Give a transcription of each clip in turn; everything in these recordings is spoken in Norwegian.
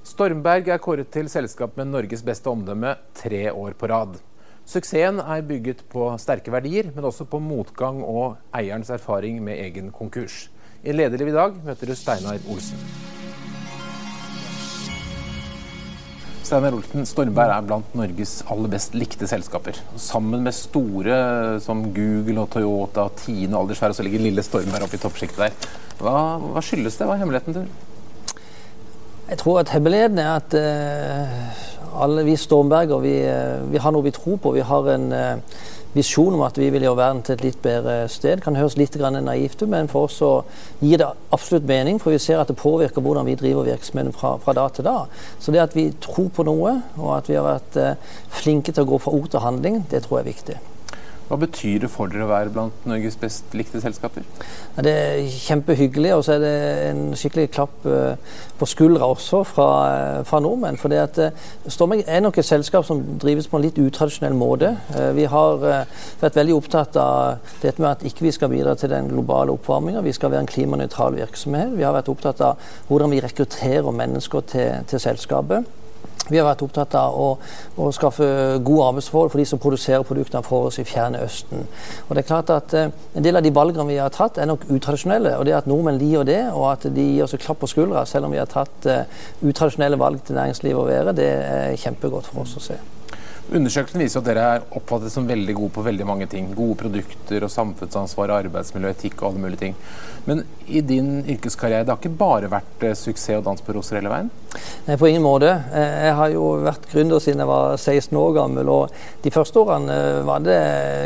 Stormberg er kåret til selskap med Norges beste omdømme tre år på rad. Suksessen er bygget på sterke verdier, men også på motgang og eierens erfaring med egen konkurs. I Lederliv i dag møter du Steinar Olsen. Steinar Olsen, Stormberg er blant Norges aller best likte selskaper. Sammen med store som Google og Toyota, Tine og Aldersvær, så ligger lille Stormberg oppe i toppsjiktet der. Hva, hva skyldes det? Hva er hemmeligheten til? Jeg tror at hemmeligheten er at uh, alle vi stormberger vi, uh, vi, har noe vi tror på. Vi har en uh, visjon om at vi vil gjøre verden til et litt bedre sted. Kan høres litt naivt ut, men for oss så gir det absolutt mening. For vi ser at det påvirker hvordan vi driver virksomheten fra, fra dag til dag. Så det at vi tror på noe, og at vi har vært flinke til å gå fra ord til handling, det tror jeg er viktig. Hva betyr det for dere å være blant Norges best likte selskaper? det er kjempehyggelig, og så er det en skikkelig klapp eh, på skuldra også fra, eh, fra nordmenn. For det at uh, Storming er nok et selskap som drives på en litt utradisjonell måte. vi har vært veldig opptatt av dette med at ikke vi skal bidra til den globale oppvarminga. Vi skal være en klimanøytral virksomhet. Vi har vært opptatt av hvordan vi rekrutterer mennesker til, til selskapet. Vi har vært opptatt av å, å, skaffe gode arbeidsforhold for de som produserer produktene for oss i Fjerne Østen. Og det er klart at eh, En del av de valgene vi har tatt, er nok utradisjonelle. og Det at nordmenn liker det, og at de gir oss et klapp på skuldra selv om vi har tatt eh, utradisjonelle valg til næringslivet å være, det er kjempegodt for oss å se. Undersøkelsen viser at dere er oppfattet som veldig gode på veldig mange ting. Gode produkter og samfunnsansvar, arbeidsmiljø, etikk og alle mulige ting. Men i din yrkeskarriere, det har ikke bare vært eh, suksess og dans på roser hele veien? Nei, på ingen måte. Eh, jeg har jo vært gründer siden jeg var 16 år gammel. Og de første årene eh, var det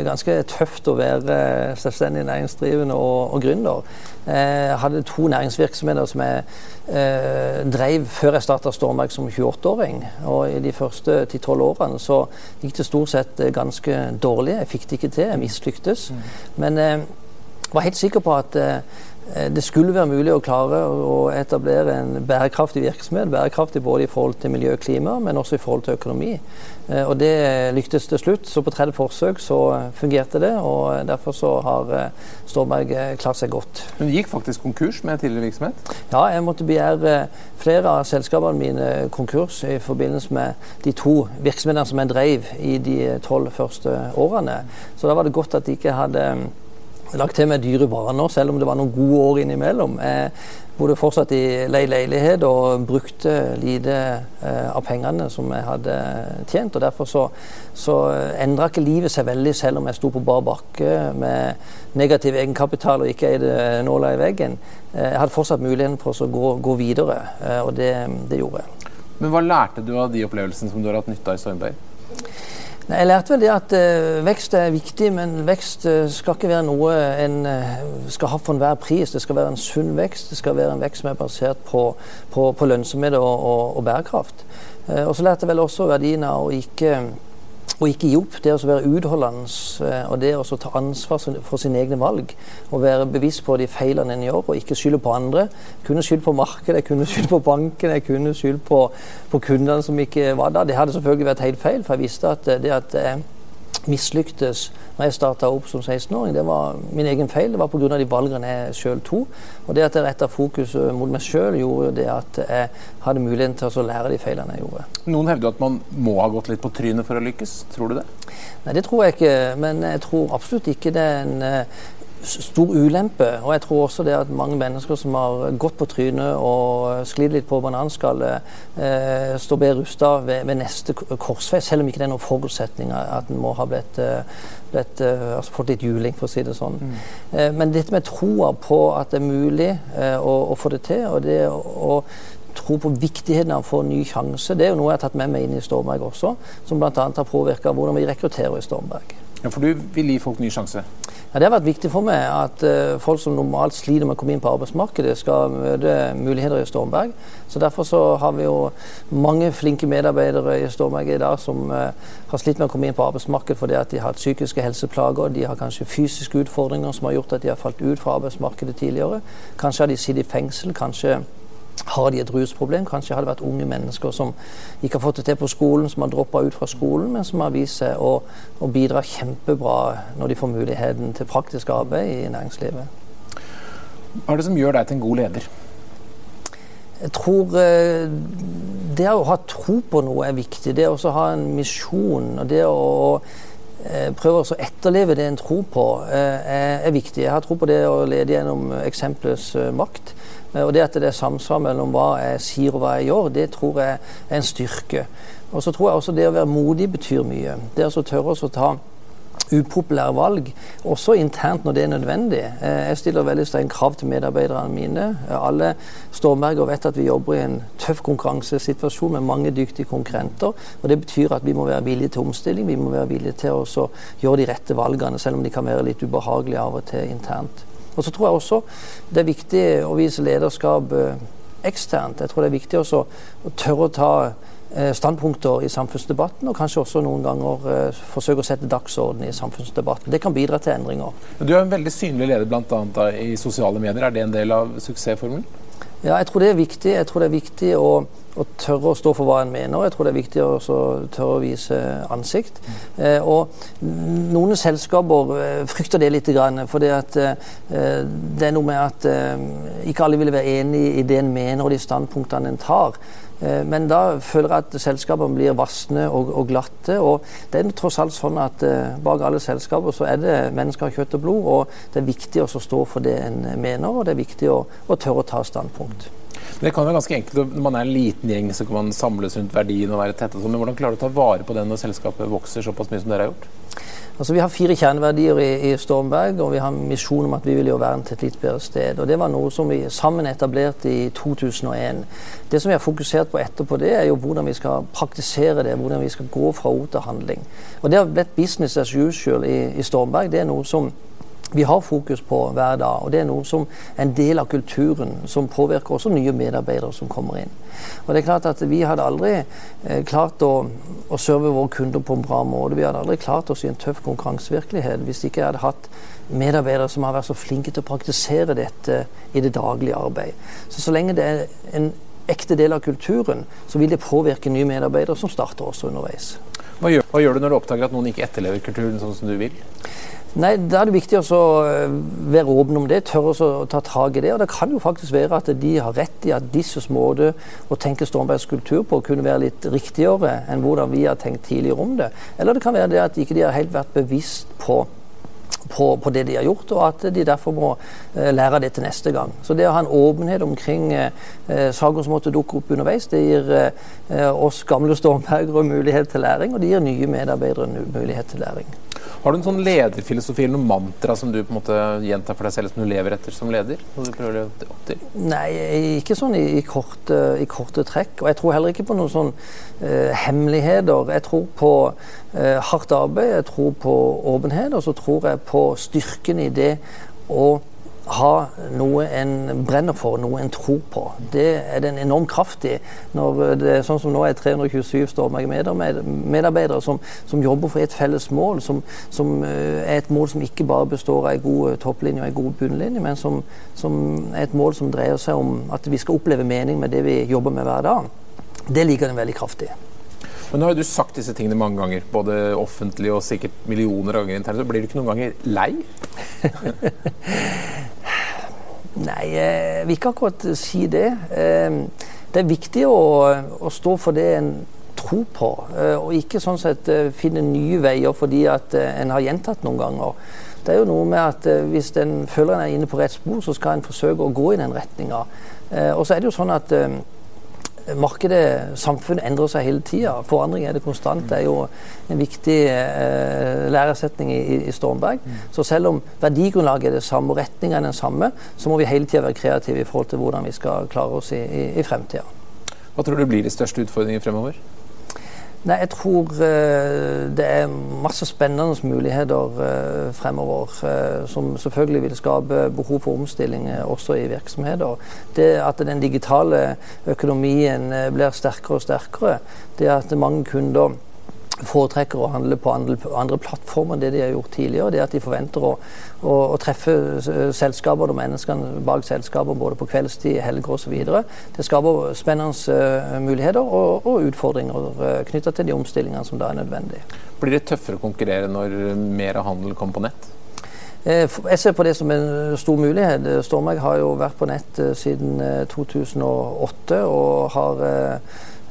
ganske tøft å være selvstendig næringsdrivende og, og gründer. Jeg hadde to næringsvirksomheter som jeg eh, drev før jeg starta Stormberg som 28-åring. Og i de første 10-12 årene så gikk det stort sett ganske dårlig. Jeg fikk det ikke til, jeg mislyktes. Mm. Men jeg eh, var helt sikker på at eh, Eh, det skulle være mulig å klare å etablere en bærekraftig virksomhet. Bærekraftig både i forhold til miljø og klima, men også i forhold til økonomi. Eh, og det lyktes til slutt. Så på 30 forsøk så fungerte det, og derfor så har eh, Storberg klart seg godt. Men gikk faktisk konkurs med tidligere virksomhet? Ja, jeg måtte begjære flere av selskapene mine konkurs i forbindelse med de to virksomhetene som jeg drev i de tolv første årene. Så da var det godt at de ikke hadde lagt til med dyre vaner, selv om det var noen gode år innimellom. Jeg bodde fortsatt i lei leilighet og brukte lite eh, av pengene som jeg hadde tjent. og Derfor så, så endra ikke livet seg veldig, selv om jeg sto på bar bakke med negativ egenkapital og ikke eide nåla i veggen. Eh, jeg hadde fortsatt muligheten for å gå, gå videre, eh, og det, det gjorde jeg. Men hva lærte du av de opplevelsene som du har hatt nytte av i Stormberg? Nei, jeg lærte vel det at uh, vekst er viktig, men vekst uh, skal ikke være noe en uh, skal ha for enhver pris. Det skal være en sunn vekst. Det skal være en vekst som er basert på, på, på lønnsomhet og, og, og bærekraft. og så lærte jeg vel også verdien av å ikke og ikke gi opp. Det å være utholdende eh, og det å ta ansvar for sine egne valg. Og være bevisst på de feilene en gjør, og ikke skylde på andre. Jeg kunne skylde på markedet, jeg kunne skylde på banken, jeg kunne skylde på, på kundene som ikke var der. Det hadde selvfølgelig vært helt feil, for jeg visste at det at jeg mislyktes når jeg starta opp som 16-åring, det var min egen feil. Det var pga. de valgene jeg sjøl tok. Og det at jeg retta fokuset mot meg sjøl, gjorde det at jeg hadde muligheten til å lære de feilene jeg gjorde. Noen hevder at man må ha gått litt på trynet for å lykkes. Tror du det? Nei, det tror jeg ikke. Men jeg tror absolutt ikke det er en eh, stor ulempe. Og jeg tror også det at mange mennesker som har gått på trynet og sklidd litt på bananskallet, eh, står bedre rusta ved, ved, neste korsvei, selv om ikke det er noen forutsetninger at en må ha blitt, eh, blitt eh, altså fått litt juling, for å si det sånn. Mm. Eh, men dette med troa på at det er mulig eh, å, å, få det til, og det å tro på viktigheten av å få en ny sjanse, det er jo noe jeg har tatt med meg inn i Stormberg også, som bl.a. har påvirka hvordan vi rekrutterer i Stormberg. Ja, For du vil gi folk ny sjanse? Ja, Det har vært viktig for meg at uh, folk som normalt sliter med å komme inn på arbeidsmarkedet, skal møte muligheter i Stormberg. Så Derfor så har vi jo mange flinke medarbeidere i Stormberg i dag som uh, har slitt med å komme inn på arbeidsmarkedet fordi at de har hatt psykiske helseplager, de har kanskje fysiske utfordringer som har gjort at de har falt ut fra arbeidsmarkedet tidligere. Kanskje har de sittet i fengsel, kanskje har de et rusproblem? Kanskje har det vært unge mennesker som ikke har fått det til på skolen, som har droppa ut fra skolen, men som har vist seg å, å, bidra kjempebra når de får muligheten til praktisk arbeid i næringslivet. Hva er det som gjør deg til en god leder? Jeg tror eh, det å ha tro på noe er viktig. Det å ha en misjon. og det å prøve å etterleve det en tror på, er, er, viktig. Jeg har tro på det å lede gjennom eksemplets makt. Og det at det er samsvar mellom hva jeg sier og hva jeg gjør, det tror jeg er en styrke. Og så tror jeg også det å være modig betyr mye. Det å tørre å ta upopulære valg, også internt når det er nødvendig. Eh, jeg stiller veldig strenge krav til medarbeiderne mine. Alle stormberger vet at vi jobber i en tøff konkurransesituasjon med mange dyktige konkurrenter. og Det betyr at vi må være villige til omstilling, vi må være villige til å gjøre de rette valgene, selv om de kan være litt ubehagelige av og til internt. Og så tror jeg også det er viktig å vise lederskap eh, eksternt. Jeg tror det er viktig også å tørre å ta Eh, standpunkter i samfunnsdebatten, og kanskje også noen ganger eh, forsøke å sette dagsorden i samfunnsdebatten. Det kan bidra til endringer. Du er en veldig synlig leder bl.a. i sosiale medier. Er det en del av suksessformelen? Ja, jeg tror det er viktig. Jeg tror det er viktig å, å tørre å stå for hva en mener. Jeg tror det er viktig å tørre å vise ansikt. Eh, og noen selskaper eh, frykter det litt, for eh, det er noe med at eh, ikke alle vil være enig i det en mener og de standpunktene en tar. Eh, men da føler jeg at selskapene blir vasne og, og, glatte. og Det er tross alt sånn at bak alle selskaper så er det mennesker av kjøtt og blod. og Det er viktig å stå for det en mener, og det er viktig å, å tørre å ta standpunkt. Det kan være ganske enkelt. Når man er en liten gjeng, så kan man samles rundt verdien og være tette. Sånn, men hvordan klarer du å ta vare på den når selskapet vokser såpass mye som dere har gjort? Altså, vi har fire kjerneverdier i, i, Stormberg, og vi har en misjon om at vi vil gjøre verden til et litt bedre sted. Og Det var noe som vi sammen etablerte i 2001. Det som vi har fokusert på etterpå, det er jo hvordan vi skal praktisere det. Hvordan vi skal gå fra ord til handling. Og Det har blitt business as usual i, i Stormberg. Det er noe som vi har fokus på hver dag. Og det er noe som er en del av kulturen, som påvirker også nye medarbeidere som kommer inn. Og det er klart at Vi hadde aldri eh, klart å, å, serve våre kunder på en bra måte. Vi hadde aldri klart oss i en tøff konkurransevirkelighet hvis ikke jeg hadde hatt medarbeidere som har vært så flinke til å praktisere dette i det daglige arbeid. Så så lenge det er en ekte del av kulturen, så vil det påvirke nye medarbeidere som starter også underveis. Hva gjør, hva gjør du når du oppdager at noen ikke etterlever kulturen sånn som du vil? Nei, Da er det viktig å eh, være åpen om det, tørre å ta tak i det. Og Det kan jo faktisk være at de har rett i at disses måte å tenke Stormbergs kultur på kunne være litt riktigere enn hvordan vi har tenkt tidligere om det. Eller det kan være det at ikke de har helt vært bevisst på på, på, det de har gjort, og at de derfor må uh, lære det til neste gang. Så det å ha en åpenhet omkring eh, saker som måtte dukke opp underveis, det gir eh, oss gamle stormbergere mulighet til læring, og det gir nye medarbeidere mulighet til læring. Har du en sånn lederfilosofi eller noen mantra som du på en måte gjentar for deg selv som du lever etter som leder? Du opp til? Nei, ikke sånn i, i, korte, i, korte, trekk. Og jeg tror heller ikke på noen sånn uh, hemmeligheter. Jeg tror på uh, hardt arbeid, jeg tror på åpenhet, og så tror jeg på styrken i det å ha noe en brenner for, noe en tror på. Det er den enormt kraftig. Når det er sånn som nå er 327 medarbeidere som, som jobber for et felles mål, som, som, eh, er et mål som ikke bare består av en god eh, topplinje og en god bunnlinje, men som, som er et mål som dreier seg om at vi skal oppleve mening med det vi jobber med hver dag. Det liker den veldig kraftig. Men nå har jo du sagt disse tingene mange ganger, både offentlig og sikkert millioner av ganger internt. Så blir du ikke noen ganger lei? Nei, jeg vil ikke akkurat si det. Eh, det er viktig å, å stå for det en tror på, eh, og ikke sånn sett eh, finne nye veier fordi at en har gjentatt noen ganger. Det er jo noe med at Hvis en føler en er inne på rett spor, så skal en forsøke å gå i den retninga. Og så er det jo sånn at markedet, samfunnet, endrer seg hele tida. Forandring er det konstant. Det er jo en viktig eh, læresetning i, i Stormberg. Så selv om verdigrunnlaget er det samme og retninga er den samme, så må vi hele tida være kreative i forhold til hvordan vi skal klare oss i, i, i fremtida. Hva tror du blir de største utfordringene fremover? Nei, Jeg tror uh, det er masse spennende muligheter uh, fremover. Uh, som selvfølgelig vil skape behov for omstilling også i virksomheter. Det at den digitale økonomien blir sterkere og sterkere, det at mange kunder foretrekker å handle på andre, andre, plattformer enn det de har gjort tidligere. Det at de forventer å, å, å treffe selskaper og menneskene bak selskaper både på kveldstid, helger osv. Det skaper spennende uh, muligheter og, og utfordringer uh, eh, knytta til de omstillingene som da er nødvendige. Blir det tøffere å konkurrere når mer av handel kommer på nett? Eh, jeg ser på det som en stor mulighet. Stormberg har jo vært på nett siden 2008 og har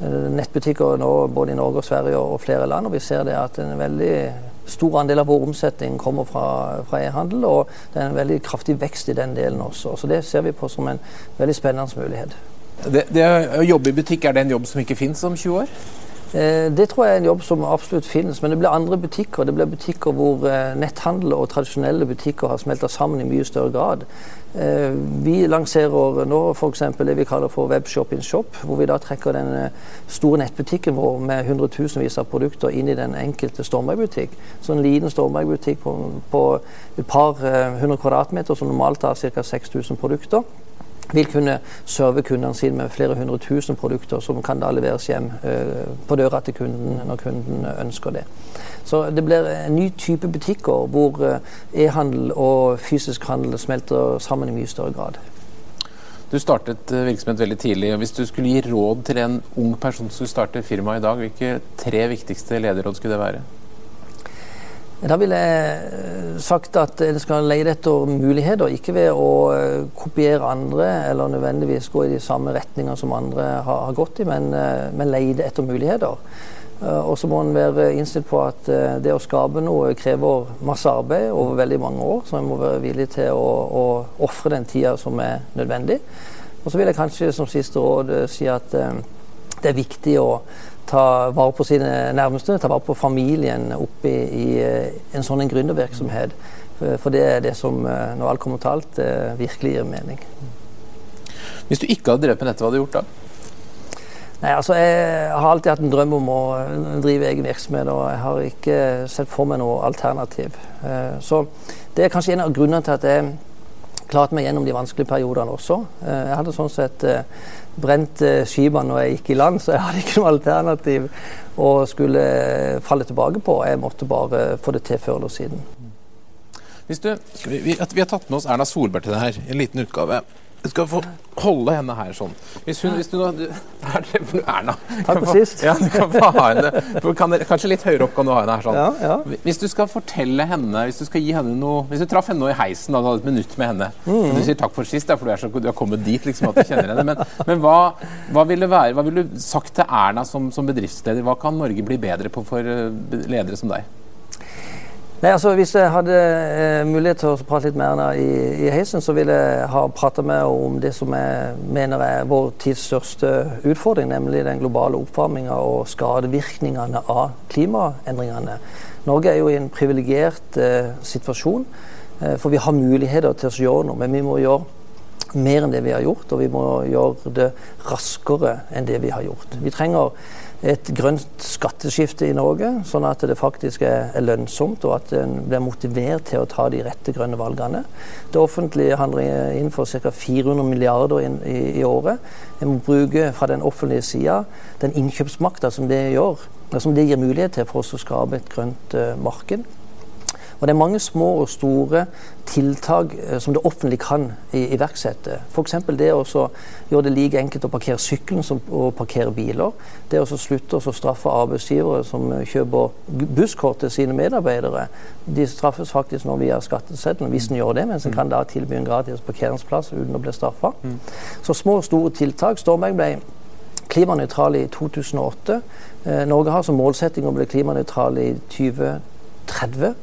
nettbutikker nå både i Norge og Sverige og flere land. og Vi ser det at en veldig stor andel av vår omsetning kommer fra, fra e-handel. Og det er en veldig kraftig vekst i den delen også. Så det ser vi på som en veldig spennende mulighet. Det, det Å jobbe i butikk, er det en jobb som ikke finnes om 20 år? Eh, det tror jeg er en jobb som absolutt finnes, men det blir andre butikker. Det blir butikker hvor eh, netthandel og tradisjonelle butikker har smelta sammen i mye større grad. Eh, vi lanserer nå f.eks. det vi kaller for webshop in shop, hvor vi da trekker den store nettbutikken vår med hundretusenvis av produkter inn i den enkelte Stormberg-butikk. Så en liten Stormberg-butikk på, på, et par hundre kvadratmeter som normalt har ca. 6000 produkter vil kunne serve kundene sine med flere hundre tusen produkter som kan da leveres hjem uh, på døra til kunden når kunden ønsker det. Så det blir en ny type butikker hvor uh, e-handel og fysisk handel smelter sammen i mye større grad. Du startet eh, virksomhet veldig tidlig. og Hvis du skulle gi råd til en ung person som skulle starte firma i dag, hvilke tre viktigste lederråd skulle det være? Da ville jeg eh, sagt at en skal lete etter muligheter, ikke ved å eh, kopiere andre eller nødvendigvis gå i de samme retninger som andre har, gått i, men, eh, men lete etter muligheter. Og så må en være innstilt på at det å skape noe krever masse arbeid over veldig mange år, så en må være villig til å, ofre den tida som er nødvendig. Og så vil jeg kanskje som siste råd si at det er viktig å ta vare på sine nærmeste, ta vare på familien oppi i eh, en sånn en gründervirksomhet. For det er det som, eh, når alt kommer til alt, eh, virkelig gir mening. Hvis du ikke hadde drevet med dette, hva hadde du gjort da? Nei, altså Jeg har alltid hatt en drøm om å drive egen virksomhet, og jeg har ikke sett for meg noe alternativ. Så det er kanskje en av grunnene til at jeg klarte meg gjennom de vanskelige periodene også. Jeg hadde sånn sett brent eh, skipene når jeg gikk i land, så jeg hadde ikke noe alternativ å skulle falle tilbake på. Jeg måtte bare få det til før eller siden. Du, vi, vi, vi, har tatt med oss Erna Solberg til det her, en liten utgave. Du skal få holde henne her sånn. Hvis hun, hvis du nå treffer du Erna. Takk for sist. Ja, du kan få ha henne. Kan, kanskje litt høyere opp kan du ha henne her sånn. Ja, ja. Hvis du skal fortelle henne Hvis du skal gi henne noe Hvis du traff henne nå i heisen, da du hadde et minutt med henne mm. Du sier takk for sist, ja, for du, er så, du har kommet dit liksom at du kjenner henne. Men, men hva, hva ville vil du sagt til Erna som, som bedriftsleder? Hva kan Norge bli bedre på for eh, ledere som deg? Nei, altså Hvis jeg hadde eh, mulighet til å prate litt henne i, i heisen, så ville jeg ha prata med om det som jeg mener er vår tids største utfordring, nemlig den globale oppvarminga og skadevirkningene av klimaendringene. Norge er jo i en privilegert eh, situasjon, eh, for vi har muligheter til å gjøre noe. Men vi må gjøre mer enn det vi har gjort, og vi må gjøre det raskere enn det vi har gjort. Vi trenger et grønt skatteskifte i Norge, sånn at det faktisk er, lønnsomt, og at en blir motivert til å ta de rette grønne valgene. Det offentlige handler inn for ca. 400 milliarder inn, i, i, året. En må bruke fra den offentlige sida den innkjøpsmakta som det gjør, som det gir mulighet til for oss å skape et grønt uh, marked. Og Det er mange små og store tiltak eh, som det offentlige kan iverksette. F.eks. det å gjøre det like enkelt å parkere sykkelen som å parkere biler. Det å slutte å straffe arbeidsgivere som kjøper busskort til sine medarbeidere. De straffes faktisk nå via skatteseddelen hvis en gjør det, mens en kan da tilby en gratis parkeringsplass uten å bli straffa. Mm. Så små og store tiltak. Stormberg ble klimanøytral i 2008. Eh, Norge har som målsetting å bli klimanøytral i 2030.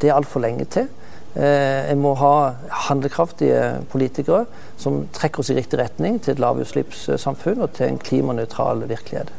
Det er altfor lenge til. Eh, en må ha handlekraftige politikere som trekker oss i riktig retning til et lavutslippssamfunn og til en klimanøytral virkelighet.